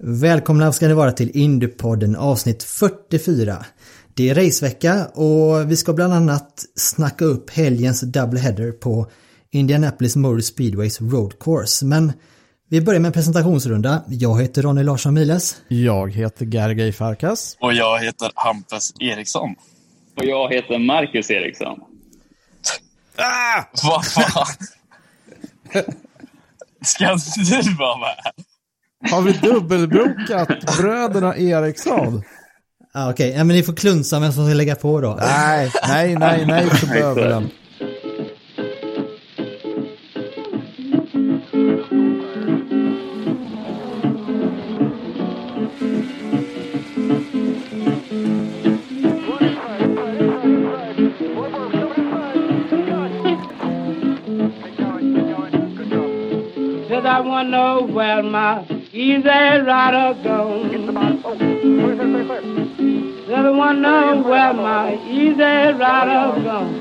Välkomna ska ni vara till Indiepodden avsnitt 44. Det är racevecka och vi ska bland annat snacka upp helgens doubleheader på Indianapolis Motor Speedways Road Course. Men vi börjar med en presentationsrunda. Jag heter Ronny Larsson Miles. Jag heter Gergej Farkas. Och jag heter Hampus Eriksson. Och jag heter Marcus Eriksson. Ah! Vad fan? Ska du vara med? Har vi dubbelbrokat bröderna Eriksson? Ah, Okej, okay. ja, men ni får klunsa vem som ska lägga på då. Nej, nej, nej, nej för bövelen. I wanna know where my easy rider gone. Said I wanna know where my easy rider gone.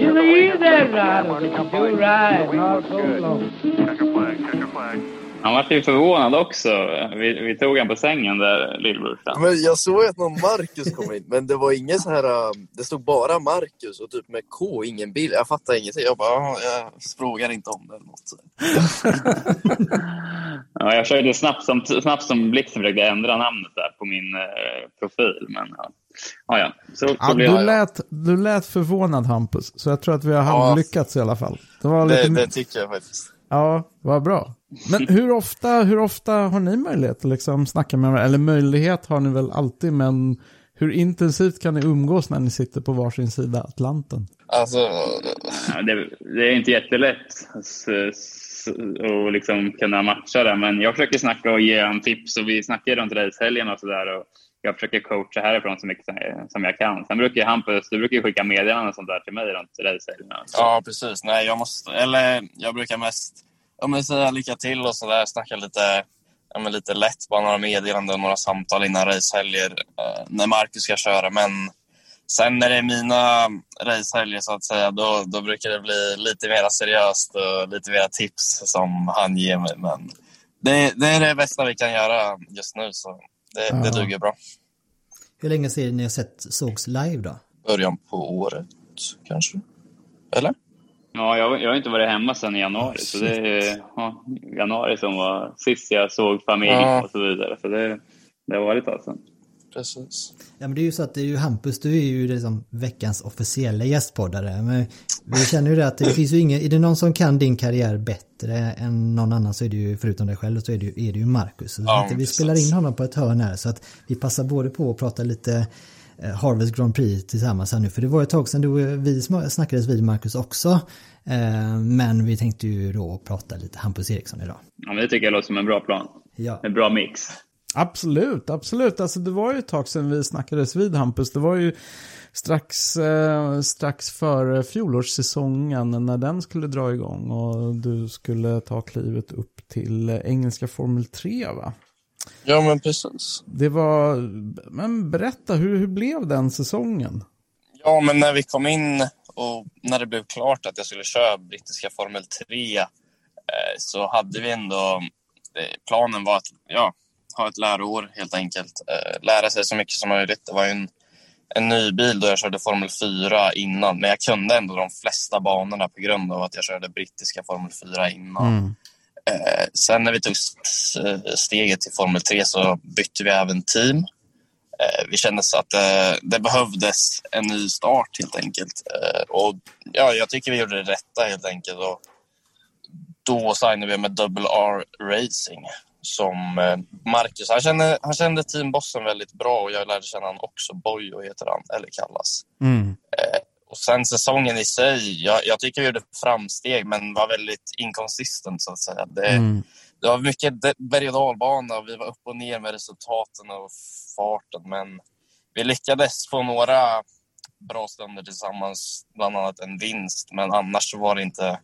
You're the easy rider, but you do ride not so long. Han var ju förvånad också. Vi, vi tog han på sängen där, lillbrorsan. Men jag såg att någon Marcus kom in, men det var ingen så här... um, Det stod bara Marcus och typ med K, ingen bild. Jag fattar ingenting. Jag bara, "Ja, jag frågar inte om det eller något. Ja, jag försökte snabbt som, snabbt som blixten försökte ändra namnet där på min eh, profil. Men ja, ja, ja. Så, så Ja, du, lät, du lät förvånad Hampus, så jag tror att vi har Ja. lyckats i alla fall. Det var lite... Det, det tycker jag faktiskt. Ja, vad bra. Men hur ofta, hur ofta har ni möjlighet att liksom snacka med varandra? Eller möjlighet har ni väl alltid, men hur intensivt kan ni umgås när ni sitter på varsin sida Atlanten? Alltså, det, det är inte jättelätt att liksom kunna matcha det. Men jag försöker snacka och ge honom tips och vi snackar runt racehelgen och sådär. Jag försöker coacha härifrån så mycket som jag- kan. Sen brukar Hampus, du brukar ju skicka meddelanden och sånt där till mig runt racehelgerna. ja precis. Nej, jag måste... Eller jag brukar mest ja, men säga lycka till och sådär. Snacka lite, ja, men lite lätt. Bara några meddelanden, några samtal innan racehelger. Eh, när Marcus ska köra. Men sen när det är mina racehelger så att säga, då, då brukar det bli lite mer seriöst och lite mer tips som han ger mig. Men det, det är det bästa vi kan göra just nu, så det, det Ja. duger bra. Hur länge sedan ni har sett sågs live då? Början på året, kanske? Eller? Ja, jag, jag har inte varit hemma sedan i januari. Så det är ja, januari som var sist jag såg familj Ja. och så vidare. Så det, det har varit ett tag sedan. Precis. Ja men det är ju så att det är ju Hampus, du är ju liksom veckans officiella gästpoddare. Men vi känner ju det att det finns ju ingen, är det någon som kan din karriär bättre än någon annan så är det ju, förutom dig själv, så är det ju, är det ju Marcus. Så Ja, vi spelar in honom på ett hörn här så att vi passar både på att prata lite Harvest Grand Prix tillsammans här nu. För det var ett tag sedan du, vi snackades vid Marcus också. Eh, Men vi tänkte ju då prata lite Hampus Eriksson idag. Ja, men det tycker jag låter som en bra plan. Ja. En bra mix. Absolut, absolut. Alltså det var ju ett tag sedan vi snackades vid Hampus. Det var ju strax, eh, strax före fjolårssäsongen när den skulle dra igång och du skulle ta klivet upp till eh, engelska Formel 3 va? Ja, men precis. Det var, men berätta, hur, hur blev den säsongen? Ja, men när vi kom in och när det blev klart att jag skulle köra brittiska Formel 3 eh, så hade vi ändå... Eh, planen var att ja, ha ett läroår helt enkelt. Eh, lära sig så mycket som möjligt. Det var en, en ny bil då jag körde Formel 4 innan. Men jag kunde ändå de flesta banorna på grund av att jag körde brittiska Formel 4 innan. Eh, sen när vi tog eh, steget till Formel 3 så bytte vi även team. Eh, vi kände så att eh, det behövdes en ny start helt enkelt. Eh, och ja, jag tycker vi gjorde det rätta helt enkelt. Och då signade vi med Double R Racing som eh, Marcus. Han kände, han kände teambossen väldigt bra och jag lärde känna honom också. Boyo heter han, eller kallas. Mm. Och sen säsongen i sig, jag, jag tycker vi gjorde framsteg men var väldigt inkonsistent så att säga. Det, Mm. det var mycket berg och dalbana och vi var upp och ner med resultaten och farten men vi lyckades få några bra stunder tillsammans, bland annat en vinst men annars så var det inte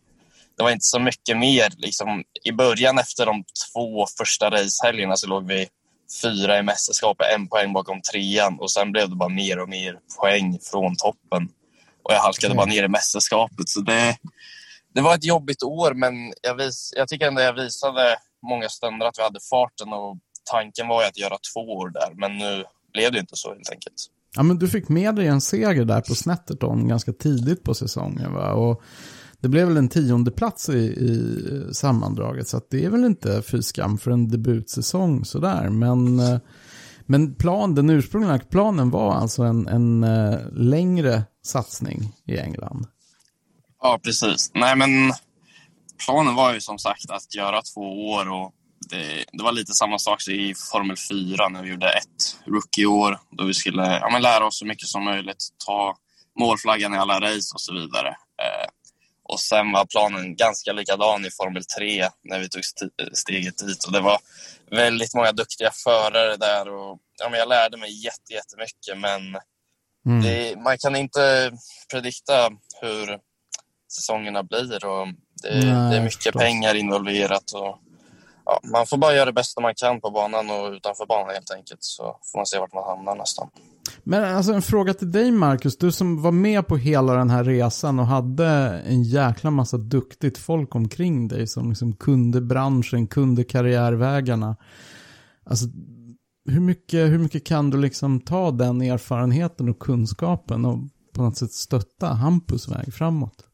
det var inte så mycket mer. Liksom, I början efter de två första racehelgerna så låg vi fyra i mästerskapet, en poäng bakom trean och sen blev det bara mer och mer poäng från toppen. Och jag halkade bara ner i mästerskapet. Så det, det var ett jobbigt år, men jag, vis, jag tycker ändå jag visade många stunder att vi hade farten och tanken var ju att göra två år där, men nu blev det inte så helt enkelt. Ja, men du fick med dig en seger där på Snetterton ganska tidigt på säsongen. Va? Och det blev väl en tionde plats i, i sammandraget, så det är väl inte fy skam för en debutsäsong sådär. Men, eh, men plan, den ursprungliga planen var alltså en, en eh, längre satsning i England. Ja, precis. Nej, men planen var ju som sagt att göra två år och det, det var lite samma sak i Formel 4 när vi gjorde ett rookie-år då vi skulle ja, men lära oss så mycket som möjligt, ta målflaggan i alla race och så vidare. Eh, och sen var planen ganska likadan i Formel 3 när vi tog st- steget dit och det var väldigt många duktiga förare där och ja, men jag lärde mig jätte, jättemycket men Mm. det, man kan inte predikta hur säsongerna blir och det, Nej, det är mycket förstås. pengar involverat. Och, ja, man får bara göra det bästa man kan på banan och utanför banan helt enkelt så får man se vart man hamnar nästan. Men alltså en fråga till dig Marcus, du som var med på hela den här resan och hade en jäkla massa duktigt folk omkring dig som liksom kunde branschen, kunde karriärvägarna. Alltså hur mycket, hur mycket kan du liksom ta den erfarenheten och kunskapen och på något sätt stötta Hampus väg framåt?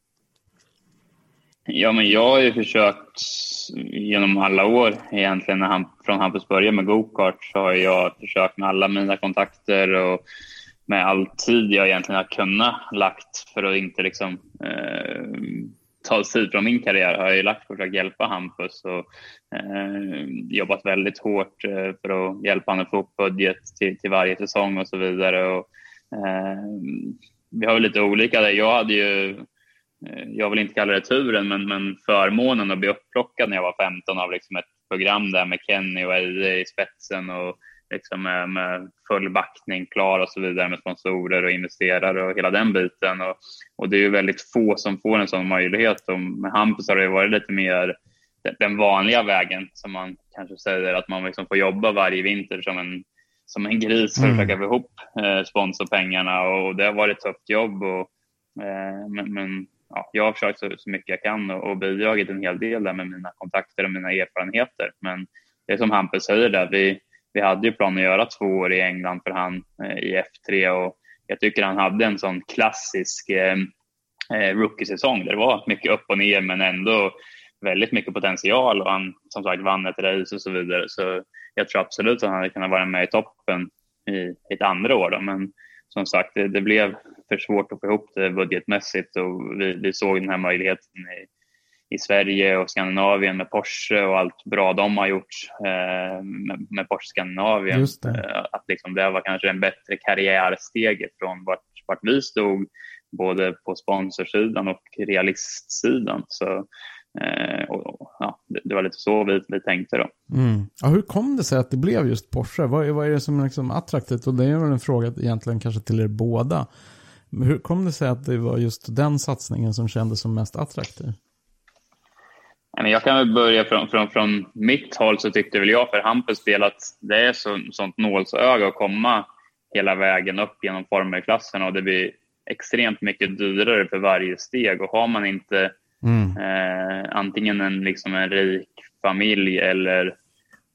Ja, men jag har ju försökt genom alla år egentligen när han, från Hampus började med gokart så har jag försökt med alla mina kontakter och med all tid jag egentligen har kunnat lagt för att inte liksom eh, ta tid från min karriär har jag ju lagt på att hjälpa Hampus och eh, jobbat väldigt hårt eh, för att hjälpa honom att få upp budget till, till varje säsong och så vidare. Och, eh, vi har väl lite olika där. Jag hade ju eh, jag vill inte kalla det turen, men, men förmånen att bli upplockad när jag var 15 av liksom ett program där med Kenny och Eide i spetsen och liksom med, med full backning klar och så vidare med sponsorer och investerare och hela den biten. Och, och det är ju väldigt få som får en sån möjlighet. Och med Hampus har det varit lite mer den vanliga vägen som man kanske säger att man liksom får jobba varje vinter som en, som en gris för att Mm. försöka få ihop eh, sponsorpengarna och det har varit ett tufft jobb. Och, eh, men, men ja, jag har försökt så, så mycket jag kan och, och bidragit en hel del där med mina kontakter och mina erfarenheter. Men det är som Hampus säger där, vi, vi hade ju plan att göra två år i England för han eh, i F3 och jag tycker han hade en sån klassisk eh, eh, rookie-säsong där det var mycket upp och ner men ändå väldigt mycket potential och han som sagt vann ett race och så vidare. Så jag tror absolut att han hade kunnat vara med i toppen i ett andra år. Då. Men som sagt, det, det blev för svårt att få ihop det budgetmässigt och vi, vi såg den här möjligheten i, i Sverige och Skandinavien med Porsche och allt bra de har gjort eh, med, med Porsche Skandinavien. Det. Eh, att liksom det var kanske en bättre karriärsteg från vart, vart vi stod, både på sponsorsidan och realistsidan. Så, eh, och, ja, det, var lite så vi, vi tänkte då. Mm. Ja, hur kom det sig att det blev just Porsche? Vad, är- vad är det som är liksom attraktivt? Och det är väl en fråga egentligen kanske till er båda. Hur kom det sig att det var just den satsningen som kändes som mest attraktiv? Jag kan väl börja från, från, från mitt håll så tyckte väl jag för Hampus del att det är så, sånt nålsöga att komma hela vägen upp genom formelklassen och det blir extremt mycket dyrare för varje steg och har man inte Mm. eh, antingen en, liksom en rik familj eller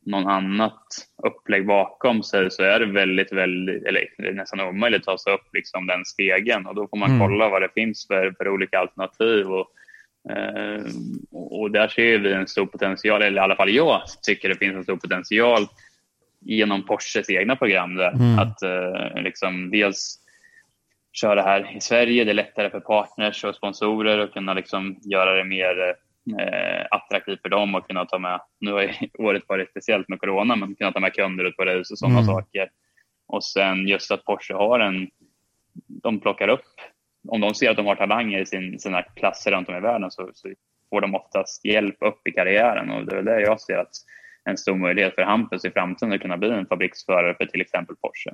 någon annat upplägg bakom sig så är det väldigt, väldigt, eller nästan omöjligt att ta sig upp liksom den stegen och då får man Mm. kolla vad det finns för, för olika alternativ och, och och där ser vi en stor potential, eller i alla fall jag tycker det finns en stor potential genom Porsches egna program där. Mm. Att eh, liksom dels köra här i Sverige. Det är lättare för partners och sponsorer att kunna liksom göra det mer eh, attraktivt för dem att kunna ta med, nu har året varit speciellt med corona, men kunna ta med kunder ut på race och sådana Mm. saker. Och sen just att Porsche har en, de plockar upp om de ser att de har talanger i sin, sina klasser runt om i världen så, så får de oftast hjälp upp i karriären och det är där jag ser att en stor möjlighet för Hampus i framtiden att kunna bli en fabriksförare för till exempel Porsche.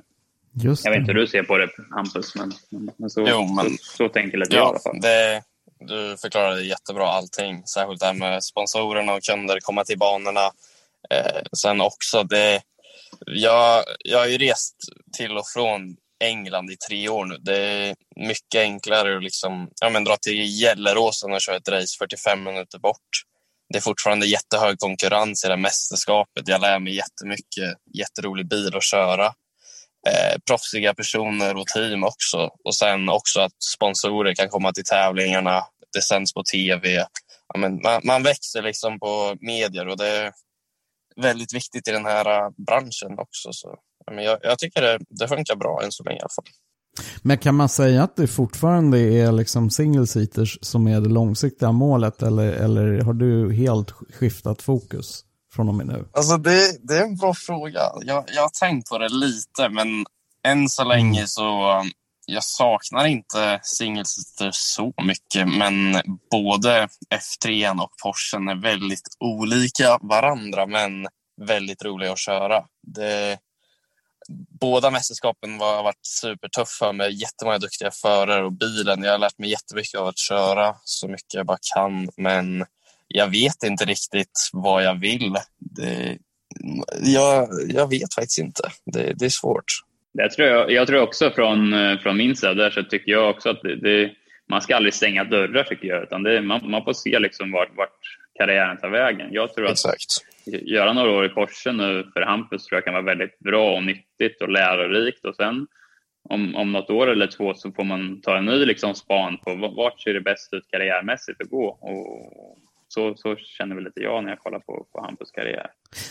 Just Jag vet det. inte hur du ser på det Hampus, men, men så, Jo, men- så, så tänker lite jag i alla Ja, fall. det, du förklarade jättebra allting. Särskilt det här med sponsorerna och kunder, komma till banorna. Eh, sen också, det, jag, jag har ju rest till och från England i tre år nu. Det är mycket enklare att liksom, ja, men dra till Gelleråsen och köra ett race 45 minuter bort. Det är fortfarande jättehög konkurrens i det här mästerskapet. Jag lär mig jättemycket. Jätterolig bil att köra. Eh, proffsiga personer och team också. Och sen också att sponsorer kan komma till tävlingarna. Det sänds på tv. Ja, men man, man växer liksom på medier och det är väldigt viktigt i den här eh, branschen också. Så, men jag, jag tycker det, det funkar bra än så länge i alla fall. Men kan man säga att det fortfarande är liksom single seaters som är det långsiktiga målet eller, eller har du helt skiftat fokus från och med nu? Alltså det, det är en bra fråga. Jag, jag har tänkt på det lite, men än så länge så jag saknar inte singelsitter så mycket, men både F3 och Porschen är väldigt olika varandra, men väldigt roliga att köra. Det, båda mästerskapen har varit supertuffa med jättemånga duktiga förare och bilen. Jag har lärt mig jättemycket av att köra så mycket jag bara kan, men jag vet inte riktigt vad jag vill. Det, jag, jag vet faktiskt inte. Det, det är svårt. Det tror jag, jag tror också från, eh, från min sida så tycker jag också att det, det, man ska aldrig stänga dörrar tycker jag. Utan det, man, man får se liksom vart, vart karriären tar vägen. Jag tror att Exakt göra några år i Porsche nu för Hampus tror jag kan vara väldigt bra och nyttigt och lärorikt. Och sen om, om något år eller två så får man ta en ny liksom span på vart ser det bäst ut karriärmässigt att gå. Och så, så känner väl lite jag när jag kollar på, på Hampus karriär.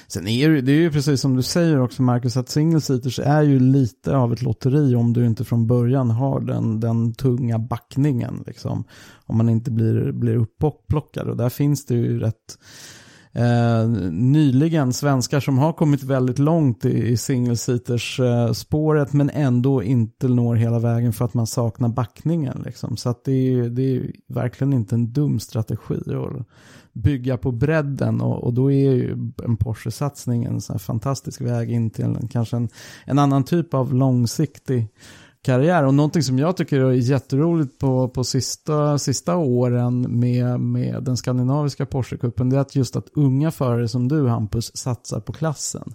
Sen är det, det är ju precis som du säger också Marcus, att single seaters är ju lite av ett lotteri om du inte från början har den, den tunga backningen. Liksom. Om man inte blir, blir upplockad. Och där finns det ju rätt eh, nyligen svenskar som har kommit väldigt långt i, i single eh, spåret men ändå inte når hela vägen för att man saknar backningen. Liksom. Så att det är, det är verkligen inte en dum strategi att bygga på bredden och, och då är ju en Porsche-satsning en sån här fantastisk väg in till en, kanske en, en annan typ av långsiktig karriär. Och någonting som jag tycker är jätteroligt på, på sista, sista åren med, med den skandinaviska Porsche-cupen det är att just att unga förare som du Hampus satsar på klassen.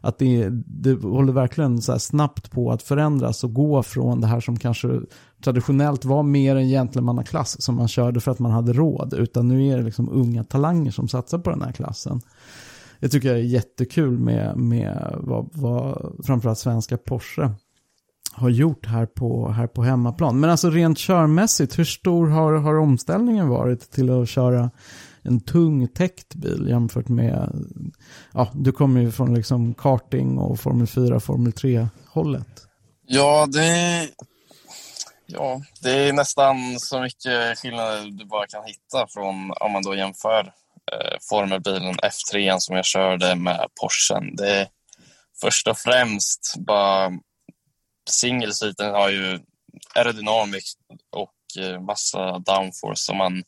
Att det, det håller verkligen så här snabbt på att förändras och gå från det här som kanske traditionellt var mer en gentlemannaklass som man körde för att man hade råd. Utan nu är det liksom unga talanger som satsar på den här klassen. Det tycker jag är jättekul med, med vad, vad framförallt svenska Porsche har gjort här på, här på hemmaplan. Men alltså rent körmässigt, hur stor har, har omställningen varit till att köra en tung täckt bil jämfört med, ja, du kommer ju från liksom karting och Formel 4, Formel 3 hållet. Ja, det, ja, det är nästan så mycket skillnader du bara kan hitta från om man då jämför eh, formelbilen F3 som jag körde med Porschen. Det är först och främst bara Singelsviten har ju aerodynamik och eh, massa downforce som man,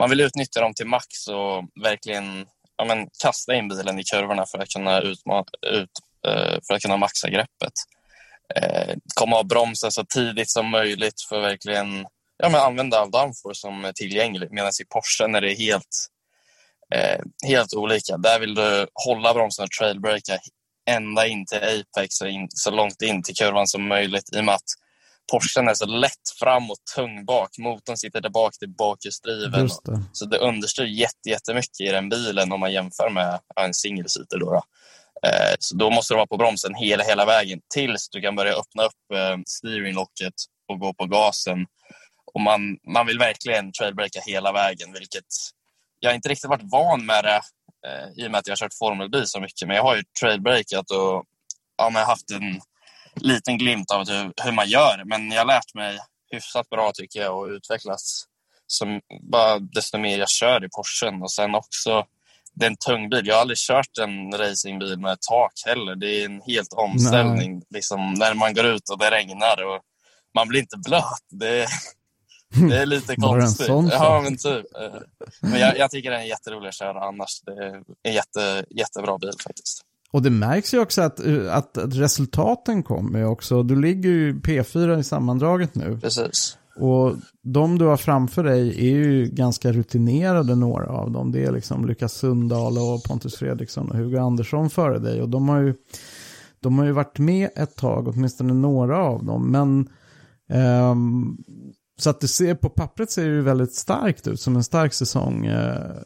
man vill utnyttja dem till max och verkligen ja, men, kasta in bilen i kurvorna för att kunna, utma- ut, eh, för att kunna maxa greppet eh, komma av bromsen så tidigt som möjligt för att verkligen ja, men använda all downforce som är tillgänglig. Medan i Porsche är det helt, helt olika. Där vill du hålla bromsen och trailbreaka ända in till apex och in, så långt in till kurvan som möjligt i och med att Porschen är så lätt fram och tung bak. Motorn sitter där bak till bakhjulsdriven. Så det understyr jätte, jättemycket i den bilen om man jämför med en singelseater. Då, då. Eh, så då måste du vara på bromsen hela, hela vägen tills du kan börja öppna upp eh, steeringlocket och gå på gasen. Och man, man vill verkligen trailbreaka hela vägen, vilket jag inte riktigt varit van med det eh, i och med att jag har kört formelbil så mycket. Men jag har ju trailbreakat och ja, men haft en liten glimt av hur, hur man gör. Men jag har lärt mig hyfsat bra tycker jag och utvecklats som bara desto mer jag kör i Porschen. Och sen också det är en tung bil. Jag har aldrig kört en racingbil med tak heller. Det är en helt omställning. Liksom, när man går ut och det regnar och man blir inte blöt. Det, Det är lite det konstigt. ja, men typ. Eh, Men jag, jag tycker den är jätterolig att köra annars. Det är en jätte, jättebra bil faktiskt. Och det märks ju också att, att, att resultaten kommer också. Du ligger ju P4 i sammandraget nu. Precis. Och de du har framför dig är ju ganska rutinerade några av dem. Det är liksom Lukas Sundahl och Pontus Fredriksson och Hugo Andersson före dig. Och de har ju, de har ju varit med ett tag, åtminstone några av dem. Men ehm, så att det ser, på pappret ser det ju väldigt starkt ut, som en stark säsong eh,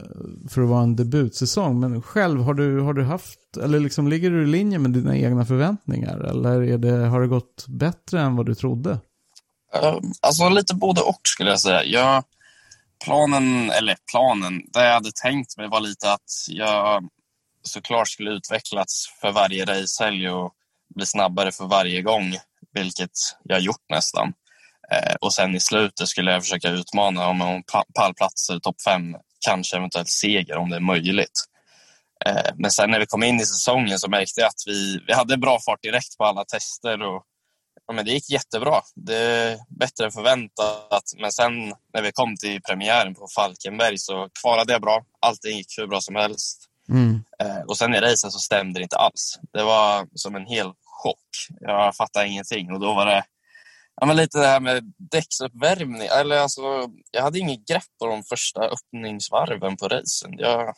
för att vara en debutsäsong. Men själv, har du, har du haft, eller liksom ligger du i linje med dina egna förväntningar? Eller är det, har det gått bättre än vad du trodde? Eh, alltså lite både och skulle jag säga. Jag, planen, eller planen, det jag hade tänkt mig var lite att jag såklart skulle utvecklas för varje racehelg och bli snabbare för varje gång, vilket jag gjort nästan. Eh, och sen i slutet skulle jag försöka utmana om om pa- pallplatser, topp fem, kanske eventuellt seger om det är möjligt. Eh, men sen när vi kom in i säsongen så märkte jag att vi, vi hade bra fart direkt på alla tester och Ja, men det gick jättebra. Det är bättre än förväntat. Men sen när vi kom till premiären på Falkenberg så kvalade jag bra. Allting gick hur bra som helst. Mm. Eh, och sen i racen så stämde det inte alls. Det var som en hel chock. Jag fattade ingenting. Och då var det ja, men lite det här med däcksuppvärmning. Eller alltså, jag hade inget grepp på de första öppningsvarven på racen. Jag,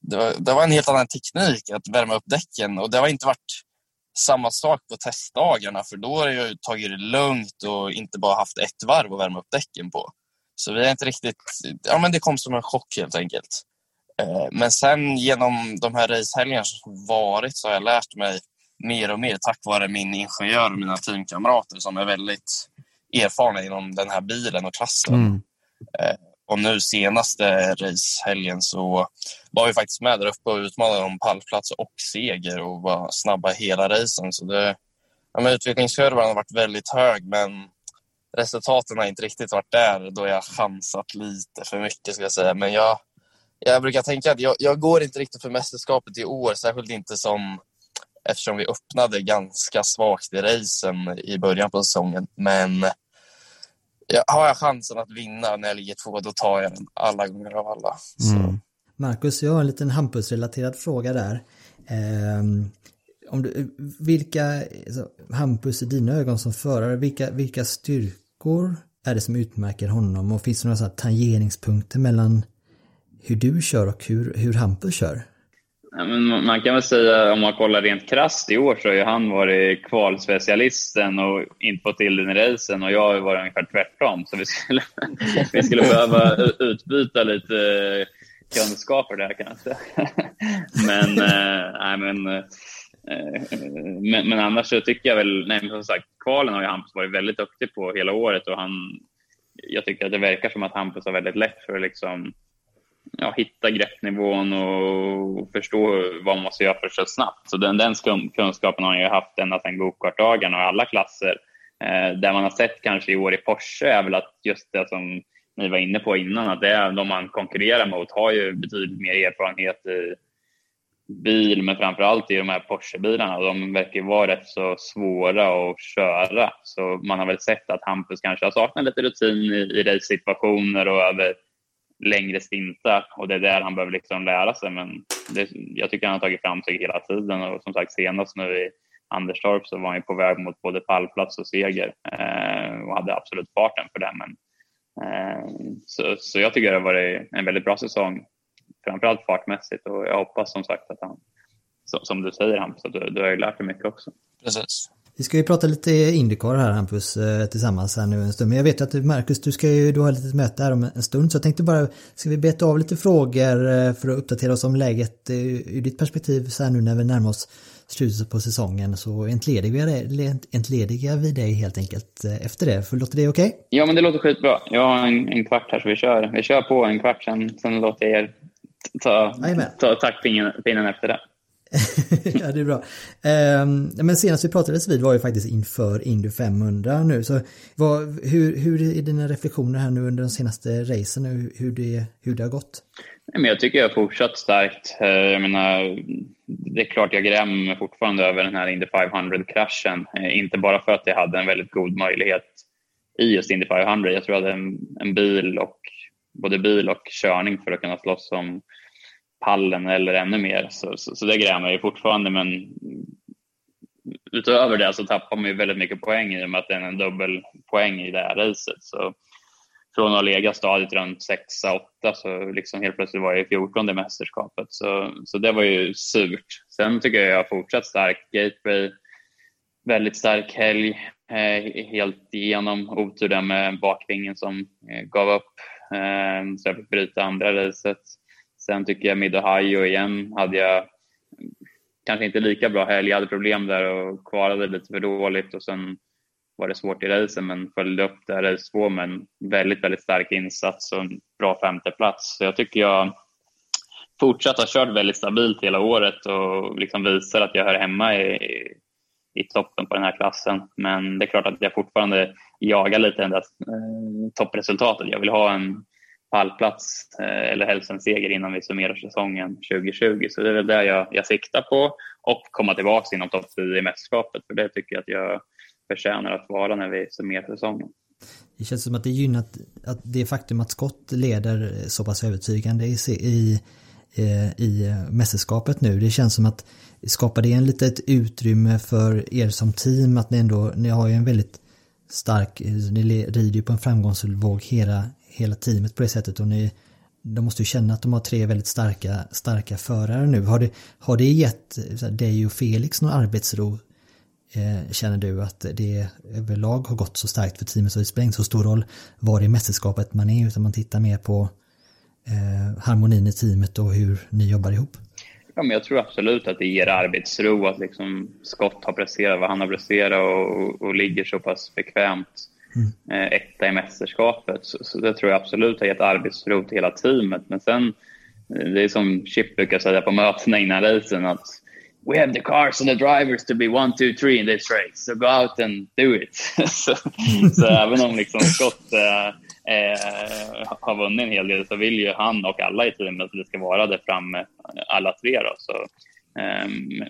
det, var, det var en helt annan teknik att värma upp däcken. Och det har inte varit samma sak på testdagarna för då har jag tagit det lugnt och inte bara haft ett varv att värma upp däcken på. Så vi har inte riktigt... Ja, men det kom som en chock helt enkelt. Eh, Men sen genom de här racehelgerna som varit så har jag lärt mig mer och mer tack vare min ingenjör och mina teamkamrater som är väldigt erfarna inom den här bilen och klassen. Mm. Eh, Och nu senaste racehelgen så var vi faktiskt med där uppe och utmanade om pallplats och seger och var snabba hela racen. Så det, ja, men utvecklingskurvan har varit väldigt hög men resultaten har inte riktigt varit där då jag chansat lite för mycket ska jag säga. Men jag, jag brukar tänka att jag, jag går inte riktigt för mästerskapet i år, särskilt inte som eftersom vi öppnade ganska svagt i racen i början på säsongen. Men ja, har jag chansen att vinna när jag ligger två, då tar jag den alla gånger av alla. Så. Mm. Marcus, jag har en liten Hampus-relaterad fråga där. Ehm, om du, vilka, alltså, Hampus i dina ögon som förare, vilka, vilka styrkor är det som utmärker honom och finns det några så här tangeringspunkter mellan hur du kör och hur, hur Hampus kör? Men man kan väl säga, om man kollar rent krasst i år, så har ju han varit kvalspecialisten och inte fått till den i racen och jag har varit ungefär tvärtom. Så vi skulle, vi skulle behöva utbyta lite kunskaper där kan jag säga. Men, äh, nej, men, äh, men, men annars så tycker jag väl, nej, men som sagt, kvalen har ju Hampus varit väldigt duktig på hela året och han, jag tycker att det verkar som att Hampus har väldigt lätt för att liksom ja, hitta greppnivån och förstå vad man måste göra för att köra snabbt. Så den, den kunskapen har han ju haft ända sedan gokartdagarna och i alla klasser. Eh, där man har sett kanske i år i Porsche är väl att just det som ni var inne på innan, att det är de man konkurrerar mot har ju betydligt mer erfarenhet i bil, men framför allt i de här Porsche-bilarna. De verkar ju vara rätt så svåra att köra. Så man har väl sett att Hampus kanske har saknat lite rutin i, i race-situationer och över längre stintar och det är där han behöver liksom lära sig. Men det, jag tycker han har tagit fram sig hela tiden och som sagt senast nu i Anderstorp så var han ju på väg mot både pallplats och seger eh, och hade absolut farten för det. Men, eh, så, så jag tycker det har varit en väldigt bra säsong, framförallt fartmässigt och jag hoppas som sagt att han, som, som du säger Hampus, att du, du har ju lärt dig mycket också. Precis. Vi ska ju prata lite Indycar här Hampus eh, tillsammans här nu en stund. Men jag vet att Marcus, du ska ju, du har ett litet möte här om en stund. Så jag tänkte bara, ska vi beta av lite frågor eh, för att uppdatera oss om läget eh, ur ditt perspektiv så här nu när vi närmar oss slutet på säsongen. Så entledigar vi, entledigar vi dig helt enkelt efter det. För låter det okej? Ja, men det låter skitbra. Jag har en, en kvart här så vi kör, vi kör på en kvart sen, sen låter jag er ta, Jajamän. ta taktpinnen pinnen efter det. ja, det är bra. Eh, men senast vi pratades vid var ju faktiskt inför Indy 500 nu. Så vad, hur, hur är dina reflektioner här nu under de senaste racen? Hur, hur, det, hur det har gått? Nej, men jag tycker jag har fortsatt starkt. Ehm, jag menar, det är klart jag grämer mig fortfarande över den här Indy 500-kraschen. Eh, inte bara för att jag hade en väldigt god möjlighet i just Indy 500. Jag tror jag hade en, en bil och både bil och körning för att kunna slåss om pallen eller ännu mer. Så, så, så det grämer jag fortfarande, men utöver det så tappar man ju väldigt mycket poäng i och med att det är en dubbelpoäng i det här racet. Så från att ha legat stadigt runt 6-8 så liksom helt plötsligt var jag i 14 i mästerskapet. Så, så det var ju surt. Sen tycker jag jag har fortsatt starkt, Gateway, väldigt stark helg. Eh, helt igenom. Otur där med bakvingen som eh, gav upp. Eh, så jag fick bryta andra racet. Sen tycker jag Mid Ohio igen hade jag kanske inte lika bra helg. Jag hade problem där och kvalade lite för dåligt och sen var det svårt i racen men följde upp det här race två med en väldigt, väldigt stark insats och en bra femteplats. Så jag tycker jag fortsatt har kört väldigt stabilt hela året och liksom visar att jag hör hemma i, i toppen på den här klassen. Men det är klart att jag fortfarande jagar lite det där eh, toppresultatet. Jag vill ha en pallplats eh, eller helst en seger innan vi summerar säsongen 2020. Så det är väl det jag, jag siktar på och komma tillbaka inom topp 10 i mästerskapet. För det tycker jag att jag förtjänar att vara när vi summerar säsongen. Det känns som att det gynnat att det faktum att Scott leder så pass övertygande i, i, eh, i mästerskapet nu. Det känns som att skapar det en litet utrymme för er som team att ni ändå, ni har ju en väldigt stark, ni rider ju på en framgångsvåg hela, hela teamet på det sättet och ni de måste ju känna att de har tre väldigt starka, starka förare nu. Har det, har det gett dig och Felix någon arbetsro Eh, känner du att det överlag har gått så starkt för teamet så det spelar inte så stor roll var i mästerskapet man är utan man tittar mer på eh, harmonin i teamet och hur ni jobbar ihop? Ja, men jag tror absolut att det ger arbetsro att liksom Scott har presterat vad han har presterat och, och ligger så pass bekvämt mm. eh, etta i mästerskapet. Så, så, det tror jag absolut har gett arbetsro till hela teamet. Men sen, eh, det är som Chip brukar säga på mötena innan racen att we have the cars and the drivers to be one, two, three in this race. So go out and do it. så, så även om liksom Scott eh, eh, har vunnit en hel del så vill ju han och alla i teamet att det ska vara det framme alla tre. Då. Så,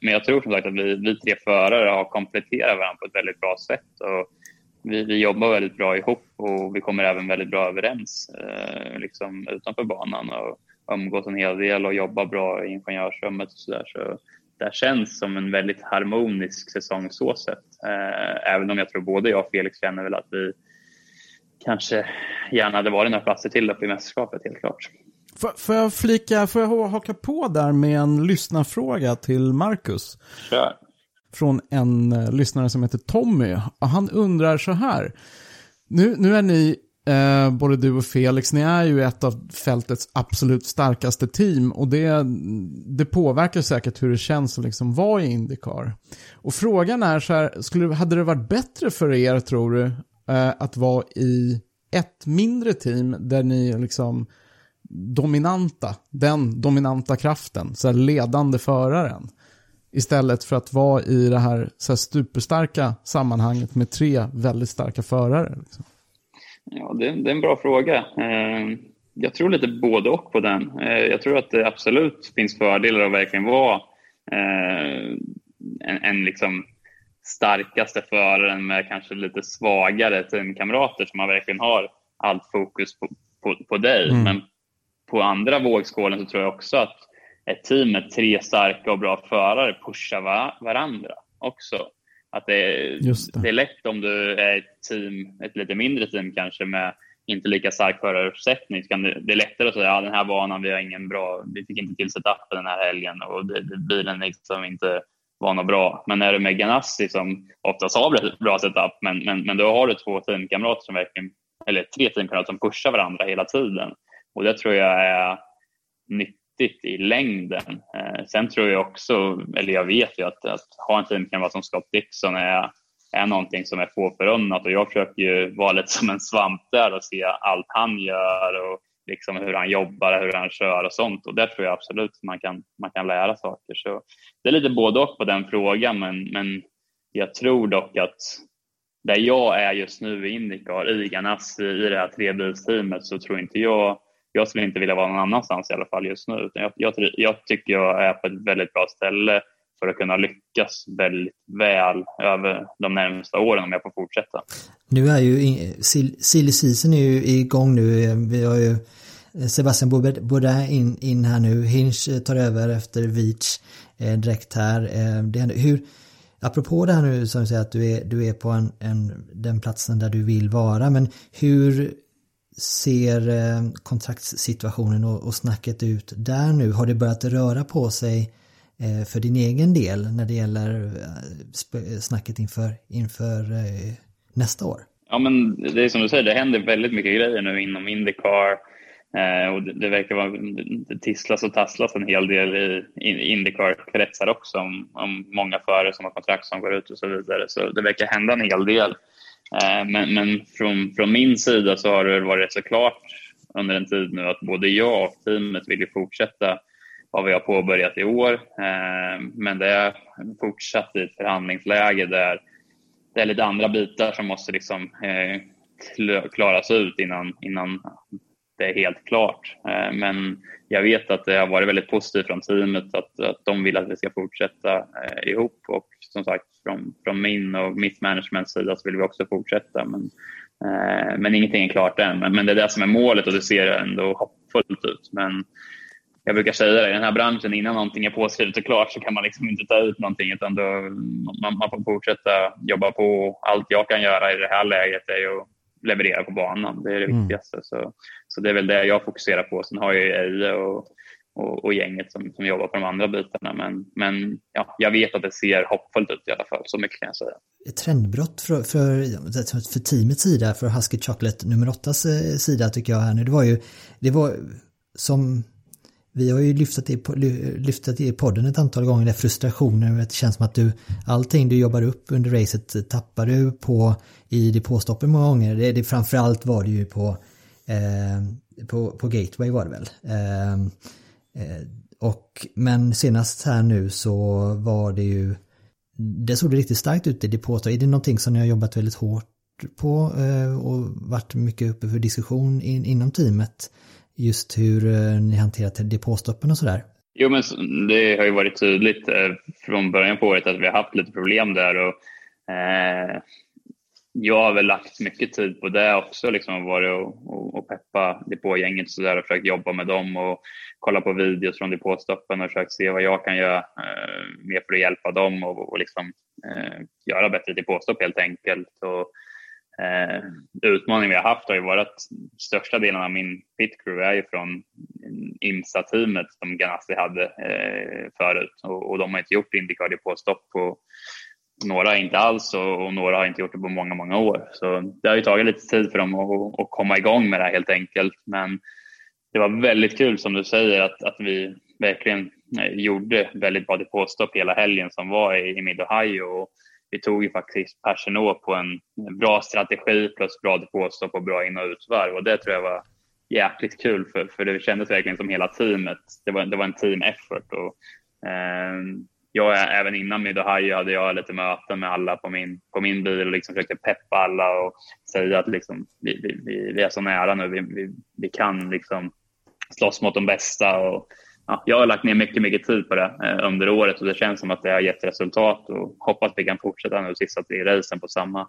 men jag tror som sagt att vi, vi tre förare har kompletterat varandra på ett väldigt bra sätt. Och vi, vi jobbar väldigt bra ihop och vi kommer även väldigt bra överens eh, liksom utanför banan och umgås en hel del och jobbar bra i ingenjörsrummet och sådär. Så det känns som en väldigt harmonisk säsong så sett. Eh, även om jag tror både jag och Felix känner väl att vi kanske gärna hade varit några platser till uppe i mästerskapet, helt klart. Får, får jag flika, får jag haka på där med en lyssnarfråga till Marcus? Kör. Från en eh, lyssnare som heter Tommy. och Han undrar så här. Nu, nu är ni Eh, både du och Felix, ni är ju ett av fältets absolut starkaste team och det, det påverkar säkert hur det känns att liksom vara i Indycar. Och frågan är så här, skulle, hade det varit bättre för er, tror du, eh, att vara i ett mindre team där ni är liksom dominanta, den dominanta kraften, så här ledande föraren. Istället för att vara i det här, så här superstarka sammanhanget med tre väldigt starka förare. Liksom. Ja, det, det, är en bra fråga. Eh, jag tror lite både och på den. Eh, jag tror att det absolut finns fördelar att verkligen vara eh, en, en liksom starkaste föraren med kanske lite svagare teamkamrater som man verkligen har allt fokus på, på, på dig. Mm. Men på andra vågskålen så tror jag också att ett team med tre starka och bra förare pushar va varandra också. Att det, är, det. det är lätt om du är ett team, ett lite mindre team kanske med inte lika stark föraruppsättning. Det, det är lättare att säga att ja, den här banan, vi har ingen bra, vi fick inte till setupen den här helgen och bilen liksom inte var något bra. Men är du med Ganassi som oftast har bra setup, men, men, men då har du två teamkamrater som verkligen, eller tre teamkamrater som pushar varandra hela tiden. Och det tror jag är nyttigt nyttigt i längden. Eh, sen tror jag också, eller jag vet ju att, att ha en teamkamrat som Scott Dixon är, är någonting som är få förunnat och jag försöker ju vara lite som en svamp där och se allt han gör och liksom hur han jobbar, hur han kör och sånt. Och där tror jag absolut man kan, man kan lära saker. Så det är lite både och på den frågan, men, men jag tror dock att där jag är just nu i Indycar, i Ganassi, i det här trebilsteamet, så tror inte jag jag skulle inte vilja vara någon annanstans i alla fall just nu. Jag, jag, jag, tycker jag är på ett väldigt bra ställe för att kunna lyckas väldigt väl över de närmsta åren om jag får fortsätta. Nu är ju silly season är ju igång nu. Vi har ju eh, Sebastian Bourdin in, in här nu. Hinch eh, tar över efter Beach eh, direkt här. Eh, det, hur, apropå det här nu som du säger att du är, du är på en, en, den platsen där du vill vara. Men hur ser eh, kontraktssituationen och, snacket ut där nu? Har det börjat röra på sig eh, för din egen del när det gäller eh, snacket inför, inför nästa år? Ja, men det är som du säger, det händer väldigt mycket grejer nu inom Indycar och det, det, verkar vara, det tisslas och tasslas en hel del i Indycar-kretsar också om, om många förare som har kontrakt som går ut och så vidare. Så det verkar hända en hel del. Eh, men, men från, från min sida så har det varit så klart under en tid nu att både jag och teamet vill fortsätta vad vi har påbörjat i år. Eh, men det är fortsatt i ett förhandlingsläge där det är lite andra bitar som måste liksom eh, klaras ut innan, innan det är helt klart. Eh, men jag vet att det har varit väldigt positivt från teamet att, att de vill att vi ska fortsätta eh, ihop och som sagt från, från min och mitt managements sida så vill vi också fortsätta. Men, eh, men ingenting är klart än. Men, men det är det som är målet och det ser ändå hoppfullt ut. Men jag brukar säga det, i den här branschen innan någonting är påskrivet och klart så kan man liksom inte ta ut någonting utan då, man, man får fortsätta jobba på. Allt jag kan göra i det här läget är ju att leverera på banan. Det är det mm. viktigaste. Så, så det är väl det jag fokuserar på. Sen har jag ju Eje och, och, och, gänget som, som jobbar på de andra bitarna. Men, men ja, jag vet att det ser hoppfullt ut i alla fall. Så mycket kan jag säga. Ett trendbrott för, för, för teamets sida, för Husky Chocolate nummer 8 sida tycker jag här nu. Det var ju, det var som vi har ju lyft det, i podden ett antal gånger, den frustrationen, det känns som att du, allting du jobbar upp under racet tappar du på i depåstoppen många gånger. Det, det framförallt var det ju på, eh, på, på Gateway var det väl. Eh, eh, och, men senast här nu så var det ju, det såg det riktigt starkt ut i depåstopp. Är det någonting som ni har jobbat väldigt hårt på eh, och varit mycket uppe för diskussion in, inom teamet? Just hur eh, ni hanterat depåstoppen och sådär? Jo, men det har ju varit tydligt eh, från början på året att vi har haft lite problem där. Och, eh, jag har väl lagt mycket tid på det också, liksom varit och, och, och peppa depågänget så där och försökt jobba med dem och kolla på videos från depåstoppen och försökt se vad jag kan göra eh, mer för att hjälpa dem och, och liksom, eh, göra bättre depåstopp helt enkelt. Och, eh, utmaning vi har haft har ju varit att största delen av min pit crew är ju från IMSA-teamet som Ganassi hade eh, förut och, och, de har inte gjort Indycar på stopp på några inte alls och, och, några har inte gjort det på många, många år. Så det har ju tagit lite tid för dem att, att komma igång med det här helt enkelt. Men det var väldigt kul som du säger att, att vi verkligen eh, gjorde väldigt bra depåstopp hela helgen som var i, i Mid-Ohio. Vi tog ju faktiskt Persenå på en bra strategi plus bra depåstopp och bra in och utvarv och det tror jag var jäkligt kul för, för det kändes verkligen som hela teamet. Det var, det var en team effort och eh, jag, även innan Mid-Ohio hade jag lite möten med alla på min, på min bil och liksom försökte peppa alla och säga att liksom, vi, vi, vi är så nära nu, vi, vi, vi kan liksom slåss mot de bästa och ja, jag har lagt ner mycket, mycket tid på det eh, under året och det känns som att det har gett resultat och hoppas vi kan fortsätta nu sista tre racen på samma,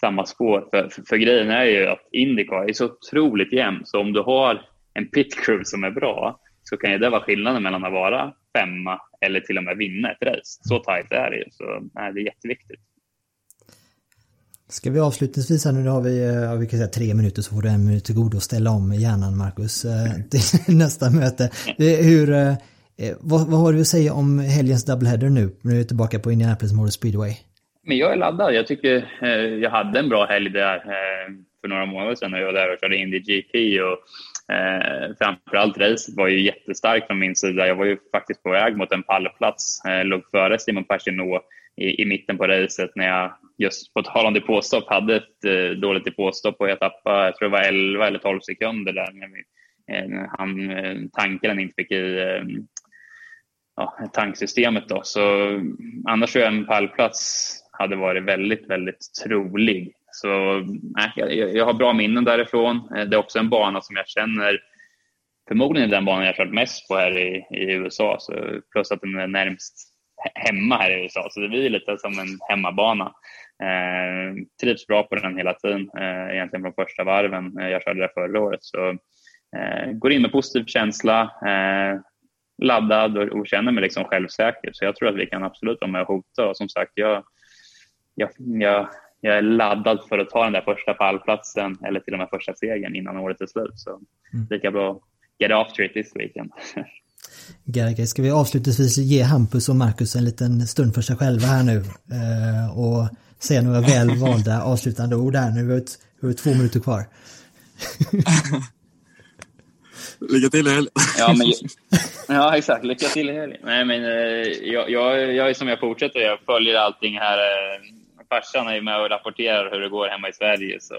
samma spår. För, för, för, grejen är ju att Indycar är så otroligt jämn så om du har en pit crew som är bra så kan ju det vara skillnaden mellan att vara femma eller till och med vinna ett race. Så tajt är det ju. Så nej, det är jätteviktigt. Ska vi avslutningsvis här nu, har vi, eh, ja, vi kan säga tre minuter så får du en minut till godo att ställa om hjärnan Marcus eh, till nästa möte. Hur, eh, vad, vad har du att säga om helgens doubleheader nu? Nu är vi tillbaka på Indianapolis Motor Speedway. Men jag är laddad. Jag tycker jag hade en bra helg där för några månader sedan när jag var där och körde Indy GP. Och, Eh, framförallt racet var ju jättestarkt från min sida. Jag var ju faktiskt på väg mot en pallplats. Eh, låg före Simon Pagenaud i, i mitten på racet när jag just på tal om depåstopp hade ett eh, dåligt depåstopp och jag tappade, jag tror det var 11 eller 12 sekunder där när vi, eh, han, eh, tankaren inte fick i eh, ja, tanksystemet då. Så annars tror jag en pallplats hade varit väldigt, väldigt trolig. Så nej, jag, jag har bra minnen därifrån. Eh, det är också en bana som jag känner förmodligen den banan jag kört mest på här i, i USA. Så plus att den är närmst hemma här i USA, så det blir lite som en hemmabana. Eh, trivs bra på den hela tiden, eh, egentligen från första varven. Eh, jag körde det förra året. Så, eh, går in med positiv känsla, eh, laddad och, och känner mig liksom självsäker. Så jag tror att vi kan absolut vara med och hota. Och som sagt, jag, jag, jag, jag är laddad för att ta den där första pallplatsen eller till och med första segern innan året är slut. Så mm. lika bra get after it this weekend. Gerge, ska vi avslutningsvis ge Hampus och Marcus en liten stund för sig själva här nu eh, och säga några väl valda avslutande ord här nu. Vi har två minuter kvar. Lycka till i helgen. ja, men, ja, exakt. Lycka till i helgen. Nej, men, eh, jag, jag, jag är som jag fortsätter. Jag följer allting här. Eh, farsan är med och rapporterar hur det går hemma i Sverige. Så.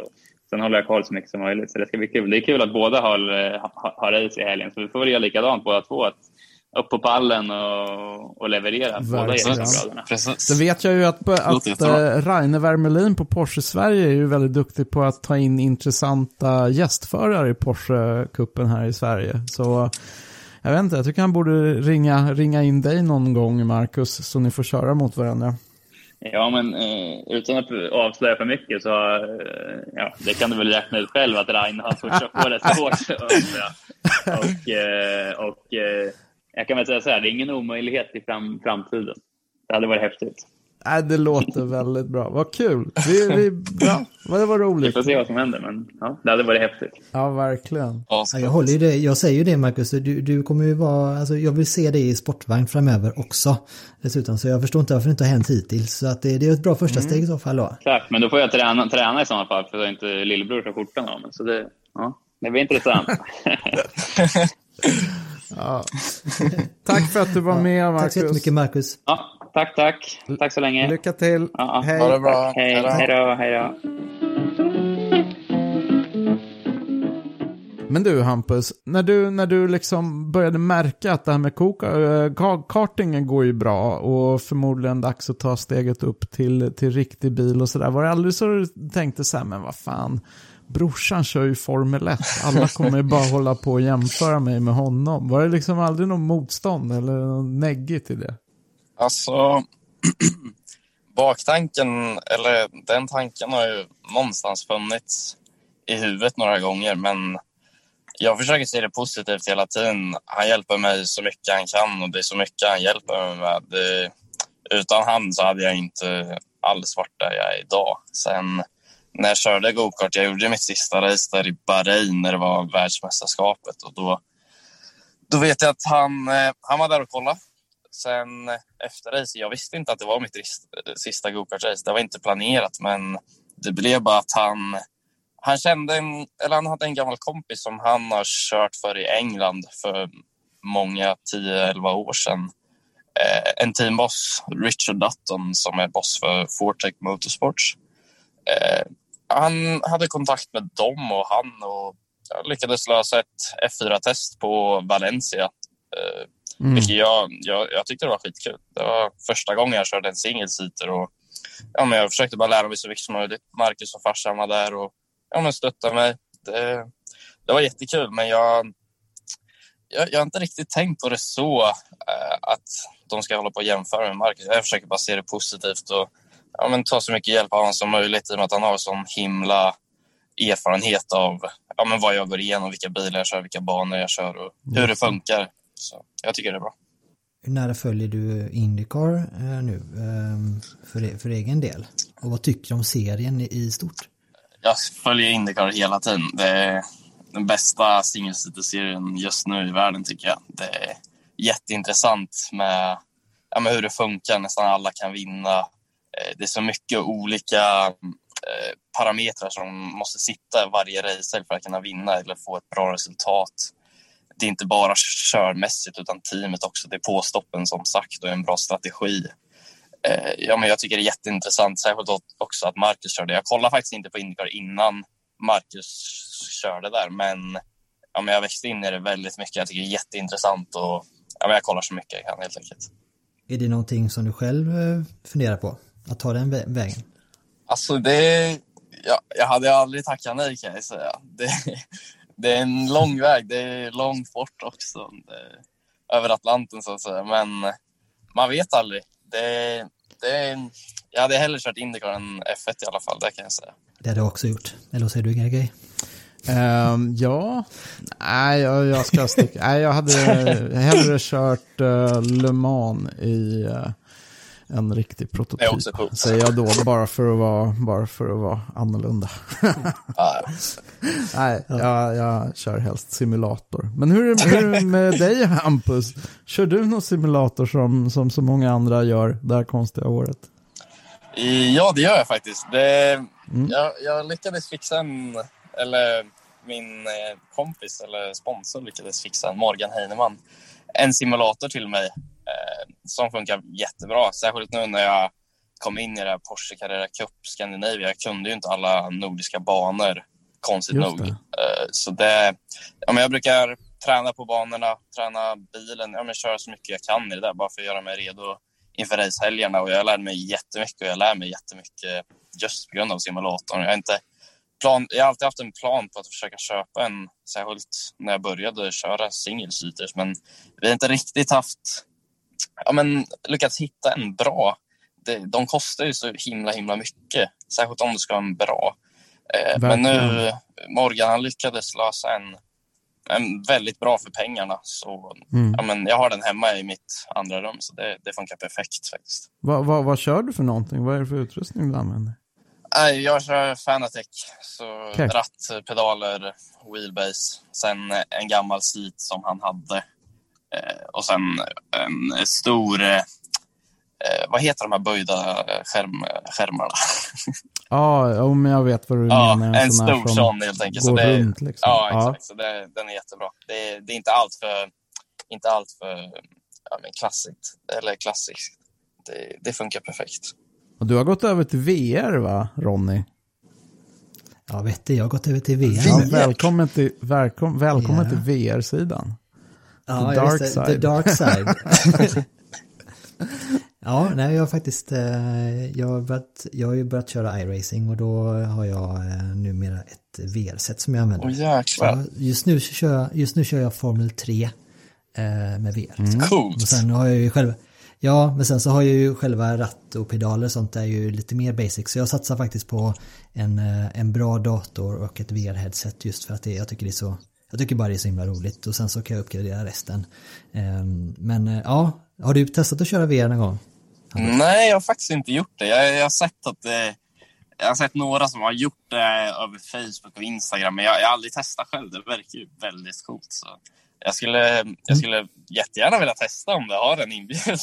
Sen håller jag koll så mycket som möjligt. Så det ska bli kul. Det är kul att båda har, har, har race i helgen. Så vi får väl göra likadant båda två. Att upp på pallen och, och leverera. Båda Sen vet jag ju att, att äh, Rainer Wermelin på Porsche Sverige är ju väldigt duktig på att ta in intressanta gästförare i Porsche-cupen här i Sverige. Så jag vet inte, jag tycker han borde ringa, ringa in dig någon gång, Marcus, så ni får köra mot varandra. Ja, men eh, utan att avslöja för mycket så eh, ja, det kan du väl räkna ut själv att Rainer har pushat på rätt hårt. och, eh, och eh, jag kan väl säga så här, det är ingen omöjlighet i fram, framtiden. Det hade varit häftigt. Nej, det låter väldigt bra. Vad kul. Vi, vi, bra. Det var roligt. Vi får se vad som händer, men ja, det hade varit häftigt. Ja, verkligen. Ja, jag håller ju det. Jag säger ju det, Marcus. Du, du kommer ju vara, alltså, jag vill se dig i sportvagn framöver också. Dessutom, så jag förstår inte varför det inte har hänt hittills. Så att det, det är ett bra första mm. steg i så fall då. Klart, men då får jag träna, träna i sådana fall, för att inte lillebror tar skjortan av mig. Så det, ja, det blir intressant. Ja. tack för att du var med, Marcus. Tack så jättemycket, Marcus. Ja, tack, tack. Tack så länge. Lycka till. Ja, hej. Ha det bra. Hej, hej då. Hej då. Men du Hampus, när du, när du liksom började märka att det här med koka, äh, kartingen går ju bra och förmodligen dags att ta steget upp till, till riktig bil och sådär. Var det aldrig så du tänkte så här, men vad fan, brorsan kör ju Formel 1. Alla kommer ju bara hålla på och jämföra mig med honom. Var det liksom aldrig någon motstånd eller någon neggigt i det? Alltså, baktanken, eller den tanken har ju någonstans funnits i huvudet några gånger, men jag försöker se det positivt hela tiden. Han hjälper mig så mycket han kan och det är så mycket han hjälper mig med. Det, utan han så hade jag inte alls varit där jag är idag. Sen när jag körde gokart, jag gjorde mitt sista race där i Bahrain när det var världsmästerskapet och då, då vet jag att han, eh, han var där och kollade. Sen efter race, jag visste inte att det var mitt sista gokart-race. Det var inte planerat, men det blev bara att han, han kände en, eller han hade en gammal kompis som han har kört för i England för många, 10-11 år sedan. Eh, en teamboss, Richard Dutton, som är boss för Fortec Motorsports. Eh, han hade kontakt med dem och han och jag lyckades lösa ett F4-test på Valencia. Eh, mm. Vilket jag, jag, jag tyckte det var skitkul. Det var första gången jag körde en singelseater och ja, men jag försökte bara lära mig så mycket som möjligt. Marcus och farsan var där och ja, men stöttade mig. Det, det var jättekul, men jag, jag, jag har inte riktigt tänkt på det så äh, att de ska hålla på och jämföra med Marcus. Jag försöker bara se det positivt och ja, men ta så mycket hjälp av honom som möjligt i och med att han har sån himla erfarenhet av ja, men vad jag går igenom, vilka bilar jag kör, vilka banor jag kör och hur det funkar. Så jag tycker det är bra. Hur nära följer du Indycar eh, nu eh, för, för egen del? Och vad tycker du om serien i stort? Jag följer Indycar hela tiden. Det är den bästa serien just nu i världen tycker jag. Det är jätteintressant med, ja, med hur det funkar. Nästan alla kan vinna. Eh, det är så mycket olika eh, parametrar som måste sitta varje race för att kunna vinna eller få ett bra resultat. Det är inte bara körmässigt utan teamet också. Det är påstoppen som sagt och en bra strategi. Eh, ja, men jag tycker det är jätteintressant, särskilt också att Marcus körde. Jag kollade faktiskt inte på Indycar innan Marcus körde där, men, ja, men jag växte in i det väldigt mycket. Jag tycker det är jätteintressant och ja, men jag kollar så mycket jag kan helt enkelt. Är det någonting som du själv funderar på? Att ta den vägen? Alltså det... Ja, jag hade aldrig tackat nej kan jag säga. Det, det är en lång väg. Det är långt bort också. Det, över Atlanten så att säga. Men man vet aldrig. det, det, jag hade hellre kört Indycar än F1 i alla fall, det kan jag säga. Det hade jag också gjort. Eller vad säger du Gergej? Um, ja, nej jag, jag ska sticka. nej, jag hade hellre kört uh, Le Mans i uh, en riktig prototyp. Säger jag då, bara för att vara, bara för att vara annorlunda. nej, jag, jag kör helst simulator. Men hur, är- det med dig Hampus? Kör du någon simulator som, som så många andra gör det här konstiga året? Ja, det gör jag faktiskt. Det, jag, jag lyckades fixa en, eller min eh, kompis eller sponsor lyckades fixa en, Morgan Heinemann, en simulator till mig som funkar jättebra. Särskilt nu när jag kom in i det här Porsche Carrera Cup Scandinavia. Jag kunde ju inte alla nordiska banor, konstigt Just nog. det. Eh, så det, ja, men jag brukar träna på banorna, träna bilen, ja, men köra så mycket jag kan i det där bara för att göra mig redo inför racehelgerna och jag lärde mig jättemycket och jag lär mig jättemycket just på grund av simulatorn. Jag har, inte plan, jag har alltid haft en plan på att försöka köpa en, särskilt när jag började köra single men vi har inte riktigt haft, ja men lyckats hitta en bra. De kostar ju så himla himla mycket, särskilt om du ska ha en bra. Eh, men nu. Morgan han lyckades lösa en, en väldigt bra för pengarna. Så Mm. ja, men jag har den hemma i mitt andra rum, så det, det funkar perfekt faktiskt. Vad, vad, vad kör du för någonting? Vad är det för utrustning du använder? Jag kör Fanatec, så Okej. ratt, pedaler, wheelbase, sen en gammal seat som han hade och sen en stor, eh, eh, vad heter de här böjda eh, skärm, skärmarna? Ja, jo, men jag vet vad du ja, menar. en sån här stor som sån helt enkelt. Så det, runt liksom. Ja, exakt. Så det, den är jättebra. Det, det är inte allt för, inte allt för ja, men klassiskt. Eller klassiskt. Det, det funkar perfekt. Och du har gått över till VR va, Ronny? Ja, vet du, jag har gått över till VR. Ja, välkommen till, välkom, välkommen Ja. till VR-sidan. Ja, The dark det, side. The dark side. ja, nej, jag har faktiskt, eh, jag har, börjat, jag har ju börjat köra iRacing och då har jag eh, numera ett VR-set som jag använder. Åh jäklar. just, nu kör jag, just nu kör jag Formel 3 eh, med VR. Mm. Coolt. Och sen har jag ju själva, ja men sen så har jag ju själva ratt och pedaler och sånt är ju lite mer basic. Så jag satsar faktiskt på en, en bra dator och ett VR-headset just för att det, jag tycker det är så, jag tycker bara det är så himla roligt och sen så kan jag uppgradera resten. Ehm, Men eh, ja, har du testat att köra VR någon gång? Nej, jag har faktiskt inte gjort det. Jag, jag har sett att det, jag har sett några som har gjort det över Facebook och Instagram, men jag, jag har aldrig testat själv. Det verkar ju väldigt coolt. Så jag, skulle, jag skulle jättegärna vilja testa om det har en inbjudan.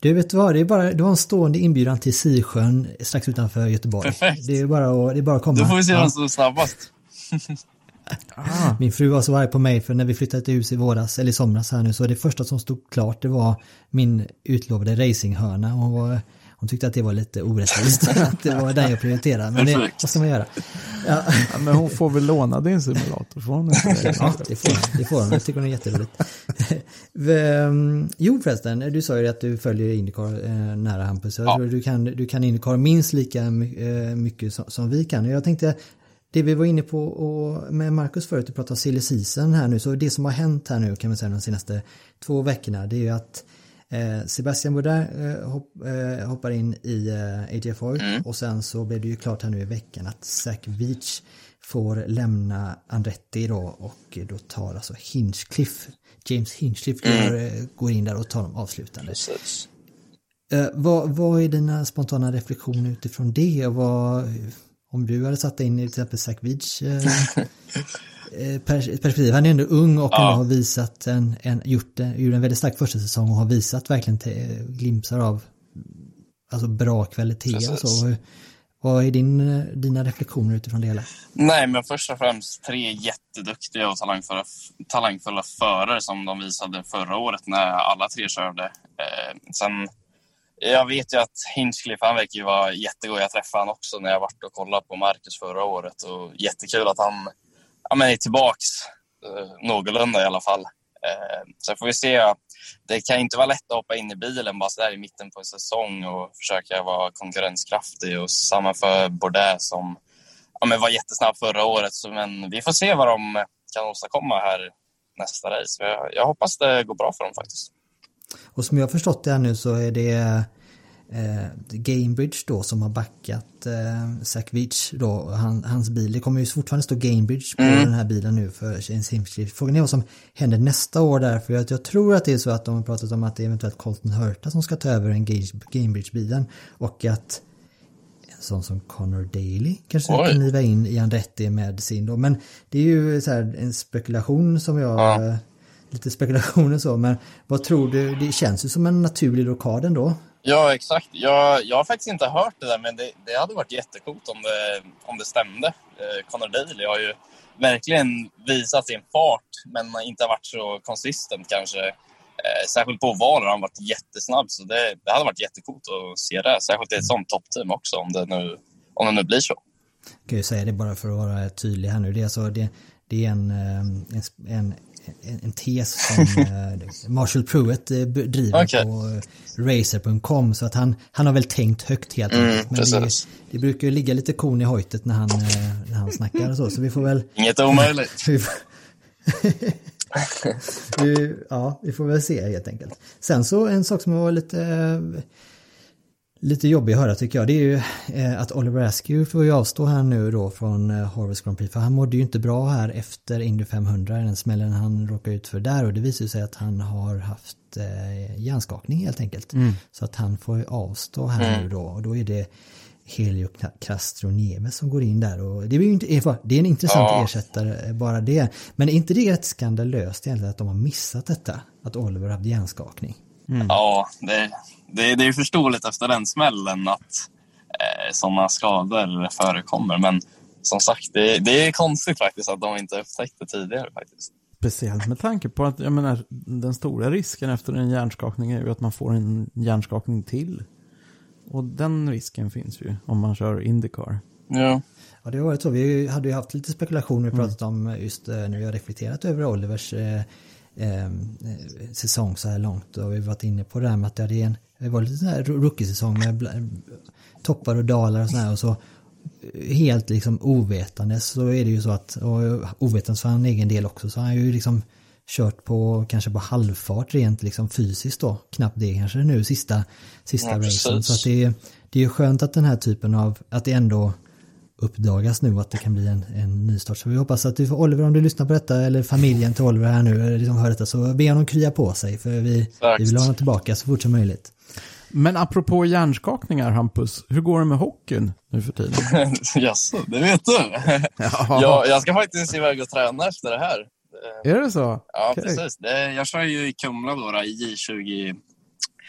Du vet vad, det är bara, du har en stående inbjudan till Sisjön strax utanför Göteborg. Perfekt. Det är bara att, det är bara att komma. Då får vi se vem som är snabbast. Min fru var så arg på mig för när vi flyttade till hus i våras, eller i somras här nu, så det första som stod klart det var min utlovade racinghörna. Hon, var, hon tyckte att det var lite orättvist, att det var den jag prioriterade. Men det, vad ska man göra? Ja, Ja, men hon får väl låna din simulator, får hon inte det? ja det får hon. Det får hon. Jag tycker hon är jätteroligt. Ehm, jo förresten, du sa ju att du följer Indycar eh, nära Hampus. Jag Ja. tror Du, kan, du kan Indycar minst lika eh, mycket som, som vi kan. Jag tänkte, det vi var inne på och med Marcus förut, du pratade silly season här nu, så det som har hänt här nu kan man säga de senaste två veckorna, det är ju att eh, Sebastian Bourdais eh, eh, hoppar in i AJ Foyt och sen så blev det ju klart här nu i veckan att Zach Veach får lämna Andretti då och då tar alltså Hinchcliffe, James Hinchcliffe går, eh, går in där och tar de avslutande. Precis. Vad, vad är dina spontana reflektioner utifrån det? Och vad, om du hade satt in i till exempel Veach eh, eh, pers- perspektiv. Han är ändå ung och Ja. har visat en, en, gjort, en, gjort en väldigt stark första säsong och har visat verkligen te, glimsar av alltså bra kvalitet. och Precis. Så. Vad- är din, dina reflektioner utifrån det hela? Nej, men först och främst tre jätteduktiga och talangfulla, talangfulla förare som de visade förra året när alla tre körde. Eh, sen, jag vet ju att Hinchcliffe, han verkar ju vara jättegod. Jag träffade han också när jag varit och kollade på Marcus förra året. Och jättekul att han ja, men är tillbaks eh, någorlunda i alla fall. Eh, sen får vi se. Det kan inte vara lätt att hoppa in i bilen bara så där i mitten på en säsong och försöka vara konkurrenskraftig. Och samma för Bourdais som ja, men var jättesnabb förra året. Så, men vi får se vad de kan åstadkomma här nästa race. Jag, jag hoppas det går bra för dem faktiskt och som jag har förstått det här nu så är det eh, Gamebridge då som har backat eh, Zach Veach då, han, hans bil. Det kommer ju fortfarande stå Gamebridge på Mm. den här bilen nu för en Simshift. Frågan är vad som händer nästa år där för jag, jag tror att det är så att de har pratat om att det är eventuellt Colton Hurta som ska ta över en Gamebridge-bilen och att sån som Connor Daly kanske Oj. kan kliva in i Andretti med sin då. Men det är ju så här en spekulation som jag Ja. Lite spekulationer så, men vad tror du? Det känns ju som en naturlig rockad ändå. Ja, exakt. Jag, jag har faktiskt inte hört det där, men det, det hade varit jättecoolt om det, om det stämde. Eh, Connor Daly har ju verkligen visat sin fart, men inte varit så konsistent kanske. Eh, särskilt på ovaler har han varit jättesnabb, så det, det hade varit jättecoolt att se det. Särskilt i ett sånt toppteam också, om det nu, om det nu blir så. Jag kan ju säga det bara för att vara tydlig här nu. Det är, alltså, det, det är en, eh, en, en, en, en tes som eh, Marshall Pruitt eh, driver Okej. på racer.com så att han, han har väl tänkt högt helt Mm, enkelt. Men det, det brukar ju ligga lite kon i hojtet när han, eh, när han snackar och så, så vi får väl Inget omöjligt. vi ja, vi får väl se helt enkelt. Sen så en sak som var lite, lite jobbig att höra tycker jag, det är ju eh, att Oliver Askew får ju avstå här nu då från eh, Harvest Grand Prix, för han mådde ju inte bra här efter Indy 500, den smällen han råkade ut för där och det visar sig att han har haft eh, hjärnskakning helt enkelt. Så att han får ju avstå här nu då och då är det Helio Castro Nieves som går in där och det är inte, det är en intressant Ja. ersättare bara det. Men är inte det rätt skandalöst egentligen att de har missat detta? Att Oliver haft hjärnskakning? Ja, det, det, det är förståeligt efter den smällen att eh, sådana skador förekommer. Men som sagt, det, det är konstigt faktiskt att de inte upptäckte tidigare faktiskt. Speciellt med tanke på att, jag menar, den stora risken efter en hjärnskakning är ju att man får en hjärnskakning till. Och den risken finns ju om man kör Indycar. Ja. Ja, det har varit så. Vi hade ju haft lite spekulationer och pratat om just eh, när vi har reflekterat över Olivers eh, säsong så här långt. Och vi har varit inne på det här med att det, hade en, det var lite sån här rookie-säsong med toppar och dalar och sådär. Och så eh, helt liksom ovetandes så är det ju så att, och ovetandes för han egen del också, så har han ju liksom kört på kanske på halvfart rent liksom fysiskt då. Knappt det kanske nu sista, sista Ja, racen. Så att det, är- det är ju skönt att den här typen av, att det ändå uppdagas nu att det kan bli en, en nystart. Så vi hoppas att du Oliver, om du lyssnar på detta, eller familjen till Oliver här nu, eller liksom hör detta, så be honom krya på sig. För vi, Exakt. vi vill ha honom tillbaka så fort som möjligt. Men apropå hjärnskakningar, Hampus, hur går det med hockeyn nu för tiden? Jaså, det vet du? Ja, jag ska faktiskt iväg och träna efter det här. Är det så? Ja, Okej. precis. Det, jag kör ju i Kumla då, då, i J20,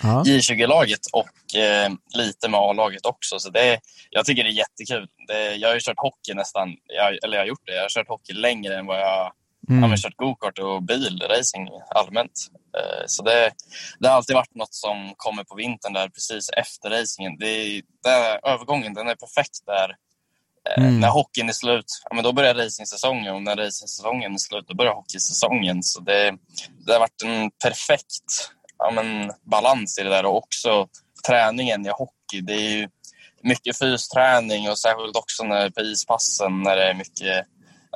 Ja. J20-laget och eh, lite med A-laget också. Så det, jag tycker det är jättekul. Det, jag har ju kört hockey nästan, jag, eller jag har gjort det. Jag har kört hockey längre än vad jag Mm. men kört gokart och bilracing allmänt. Eh, Så det, det har alltid varit något som kommer på vintern där precis efter racingen. Det, är- det, övergången den är perfekt där. Eh, Mm. När hockeyn är slut, ja, men då börjar racingsäsongen och när racingsäsongen är slut då börjar hockeysäsongen. Så det, det har varit en perfekt ja, men, balans i det där och också träningen i hockey. Det är ju mycket fysträning och särskilt också när, på ispassen när det är mycket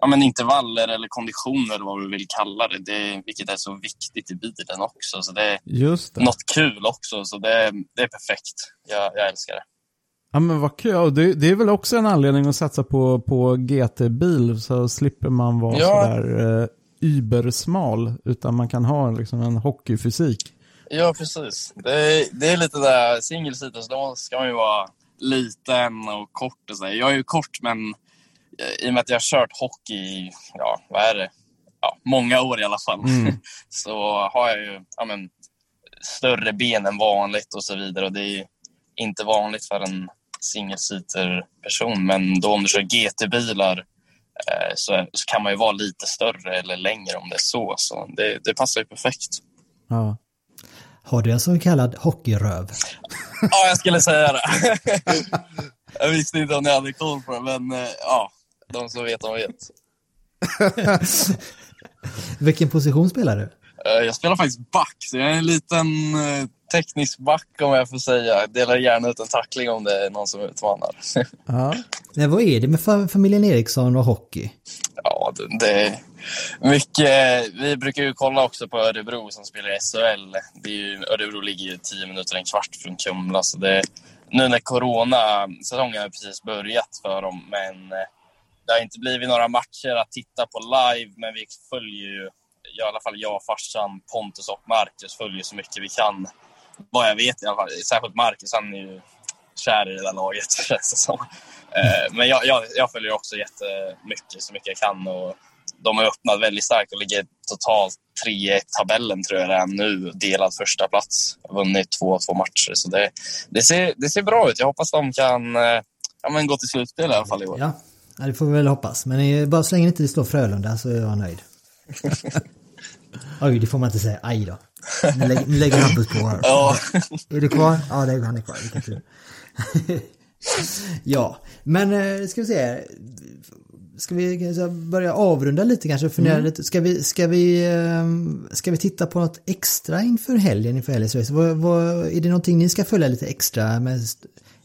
ja, men intervaller eller konditioner eller vad vi vill kalla det, det, vilket är så viktigt i bilen också. Så det är Just det. något kul också, så det, det är perfekt. Jag, jag älskar det. Ja men vad kul. Och Det, det är väl också en anledning att satsa på, på GT-bil så slipper man vara Ja. sådär eh, übersmal. Utan man kan ha liksom en hockeyfysik. Ja, precis. Det är, det är lite där, singelsitter, så då ska man ju vara liten och kort och så. Jag är ju kort, men eh, i och med att jag har kört hockey i, ja, vad är det? Ja, många år i alla fall. så har jag ju ja, men, större ben än vanligt och så vidare. Och det är inte vanligt för en singelseater-person. Men då om du kör GT-bilar eh, så, så kan man ju vara lite större eller längre om det är så. Så det, det passar ju perfekt. Ja. Har du en så kallad hockeyröv? Ja, jag skulle säga det. jag visste inte om ni hade koll på det, men eh, ja, de som vet, de vet. Vilken position spelar du? Eh, Jag spelar faktiskt back, så jag är en liten eh, teknisk back om jag får säga. Jag delar gärna ut en tackling om det är någon som utmanar. Ja. Men vad är det med fa- familjen Eriksson och hockey? Ja, det, det är mycket. Vi brukar ju kolla också på Örebro som spelar i SHL. Det är ju, Örebro ligger ju tio minuter, en kvart från Kumla. Så det, nu när corona-säsongen har precis börjat för dem, men eh, det har inte blivit några matcher att titta på live, men vi följer ju, i alla fall jag, farsan, Pontus och Marcus följer så mycket vi kan. Vad jag vet i alla fall. Särskilt Marcus, han är ju kär i det där laget känns det som. Eh, Men jag, jag, jag följer också jättemycket, så mycket jag kan. Och de har öppnat väldigt starkt och ligger totalt 3 i tabellen tror jag det är nu. Delad första plats. Vunnit två, två matcher. Så det, det, ser, det ser bra ut. Jag hoppas de kan eh, ja, men gå till slutspel i alla fall i år. Ja, det får vi väl hoppas. Men bara så länge det inte står Frölunda så är jag nöjd. Oj, det får man inte säga. Aj då. Nu lägger, nu lägger Hampus på här. Ja. Är du kvar? Ja, det är, han är kvar. Vilken tur. ja, men eh, ska vi se. Ska vi börja avrunda lite kanske? Fundera lite. Ska vi, ska, vi, eh, ska vi titta på något extra inför helgen, inför helgens race? Vad, vad, är det någonting ni ska följa lite extra med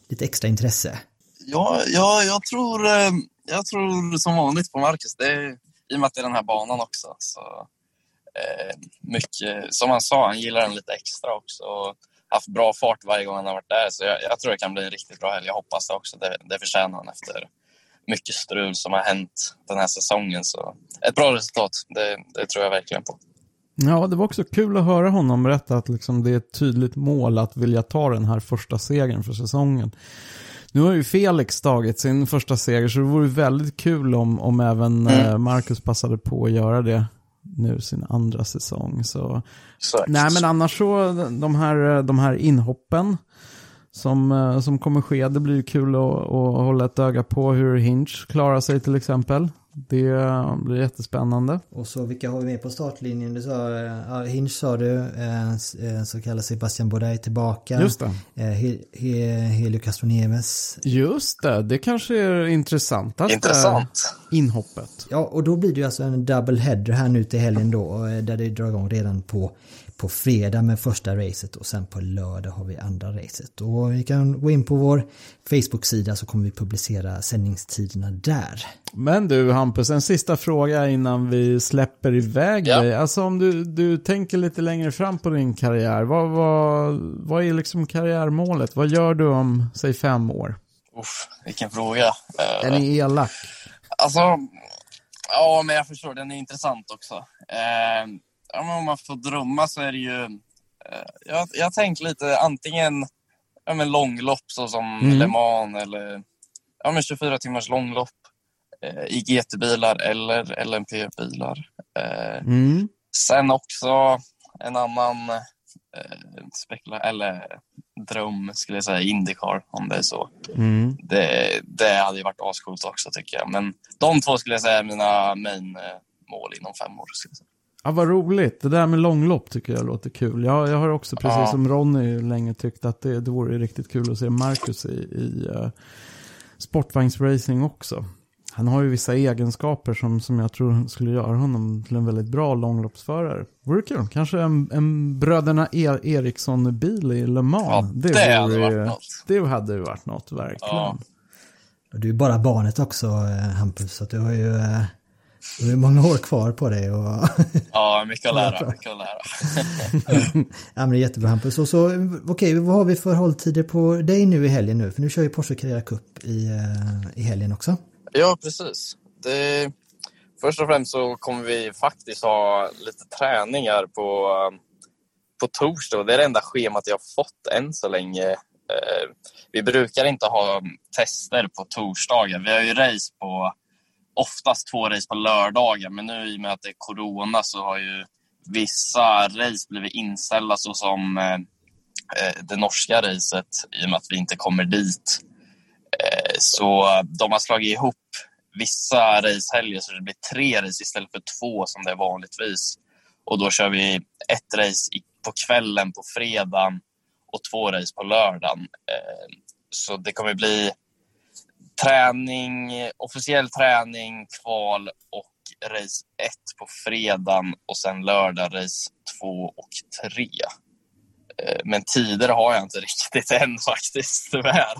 lite extra intresse? Ja, ja jag, tror, eh, jag tror som vanligt på Marcus. Det är, I och med att det är den här banan också. Så, mycket, som han sa, han gillar den lite extra också. Och haft bra fart varje gång han har varit där. Så jag, jag tror det kan bli en riktigt bra helg. Jag hoppas det också. Det, det förtjänar han efter mycket strul som har hänt den här säsongen. Så ett bra resultat, det, det tror jag verkligen på. Ja, det var också kul att höra honom berätta att liksom det är ett tydligt mål att vilja ta den här första segern för säsongen. Nu har ju Felix tagit sin första seger så det vore väldigt kul om, om även eh, Marcus passade på att göra det nu sin andra säsong. Så. Exakt. Nej men annars så, de här, de här inhoppen som, eh, som kommer ske, det blir kul att, att hålla ett öga på hur Hinch klarar sig till exempel. Det blir jättespännande. Och så vilka har vi med på startlinjen? Du sa, eh, ja, Hinch sa du, eh, eh, så kallar Sebastian Bourdais tillbaka. Just det. He- He- Helio Castroneves. Just det, det kanske är intressantaste Intressant. inhoppet. Ja, och då blir det ju alltså en double header här nu till helgen då, där det drar igång redan på, på fredag med första racet och sen på lördag har vi andra racet. Och vi kan gå in på vår Facebook-sida så kommer vi publicera sändningstiderna där. Men du Hampus, en sista fråga innan vi släpper iväg Ja. dig. Alltså om du, du tänker lite längre fram på din karriär, vad, vad, vad är liksom karriärmålet? Vad gör du om, säg fem år? Uff, vilken fråga. Eh, Den är elak. Alltså, ja, men jag förstår. Den är intressant också. Eh, ja, om man får drömma så är det ju... Eh, jag, jag tänker lite antingen ja, men långlopp så som Mm. Le Mans eller ja, men 24 timmars långlopp eh, i GT-bilar eller LMP-bilar. Eh, Mm. sen också en annan eh, spekula eller dröm skulle jag säga, Indycar om det är så. Mm. Det, det hade ju varit ascoolt också tycker jag. Men de två skulle jag säga är mina main eh, mål inom fem år. Skulle jag säga. Ja, vad roligt. Det där med långlopp tycker jag låter kul. Jag, jag har också, precis Ja. som Ronny, länge tyckt att det, det vore riktigt kul att se Marcus i, i uh, sportvagnsracing också. Han har ju vissa egenskaper som, som jag tror skulle göra honom till en väldigt bra långloppsförare. Vore kul. Kanske en, en bröderna e Eriksson-bil i Le Mans. Ja, det hade vore- varit något. Det hade ju varit något, verkligen. Ja. Och du är bara barnet också eh, Hampus, så att du har ju eh, du har ju många år kvar på dig. Och Ja, mycket att lära. Mycket att lära. ja, men det är jättebra Hampus. Och så, okej, vad har vi för hålltider på dig nu i helgen nu? För nu kör ju Porsche Carrera Cup i, eh, i helgen också. Ja, precis. Det, först och främst så kommer vi faktiskt ha lite träningar på, eh, på torsdag. Det är det enda schemat jag har fått än så länge. Eh, Vi brukar inte ha tester på torsdagar. Vi har ju race på oftast två race på lördagar, men nu i och med att det är corona så har ju vissa race blivit inställda såsom eh, eh, det norska racet i och med att vi inte kommer dit. Eh, Så de har slagit ihop vissa racehelger så det blir tre race istället för två som det är vanligtvis. Och då kör vi ett race på kvällen på fredagen och två race på lördagen. Eh, Så det kommer bli träning, officiell träning, kval och race 1 på fredagen och sen lördag race 2 och 3. Eh, men tider har jag inte riktigt än faktiskt, tyvärr.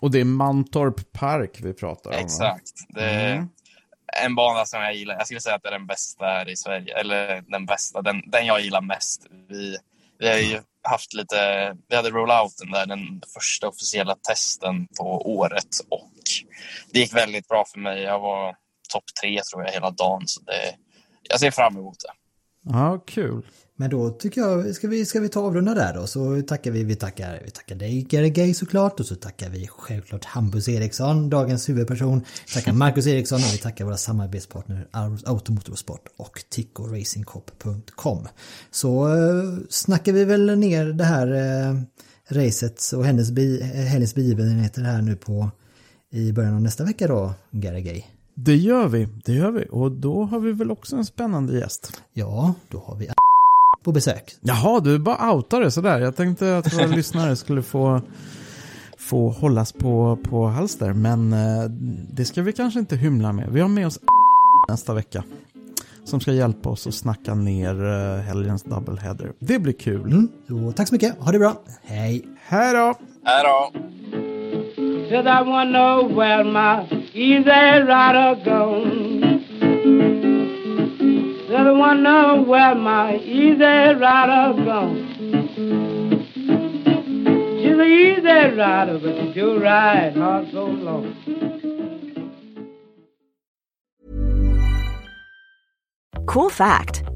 Och det är Mantorp Park vi pratar om? Exakt. Det är Mm. en bana som jag gillar. Jag skulle säga att det är den bästa här i Sverige. Eller den bästa, den, den jag gillar mest. Vi, vi har ju haft lite, vi hade rollouten där, den första officiella testen på året. Och det gick väldigt bra för mig. Jag var topp tre tror jag hela dagen. Så det, jag ser fram emot det. Ja, kul. Men då tycker jag, ska vi, ska vi ta avrunda där då? Så tackar vi, vi tackar, vi tackar dig Gary Gay såklart och så tackar vi självklart Hampus Eriksson, dagens huvudperson. Tackar Marcus Eriksson och vi tackar våra samarbetspartner Automotorsport och tickoracingcop.com. Så eh, snackar vi väl ner det här eh, racet och hennes bi, eh, helgens begivenheter här nu på i början av nästa vecka då, Gary Gay. Det gör vi, det gör vi. Och då har vi väl också en spännande gäst. Ja, då har vi på besök. Jaha, du bara outar det sådär. Jag tänkte att våra lyssnare skulle få, få hållas på, på halster. Men eh, det ska vi kanske inte hymla med. Vi har med oss nästa vecka. Som ska hjälpa oss att snacka ner eh, helgens doubleheader. Det blir kul. Mm, så tack så mycket, ha det bra, hej! Hej då! Hej då! Said I wanna know where my easy rider gone. Said I wanna know where my easy rider gone. She's an easy rider, but she do ride hard so long. Cool fact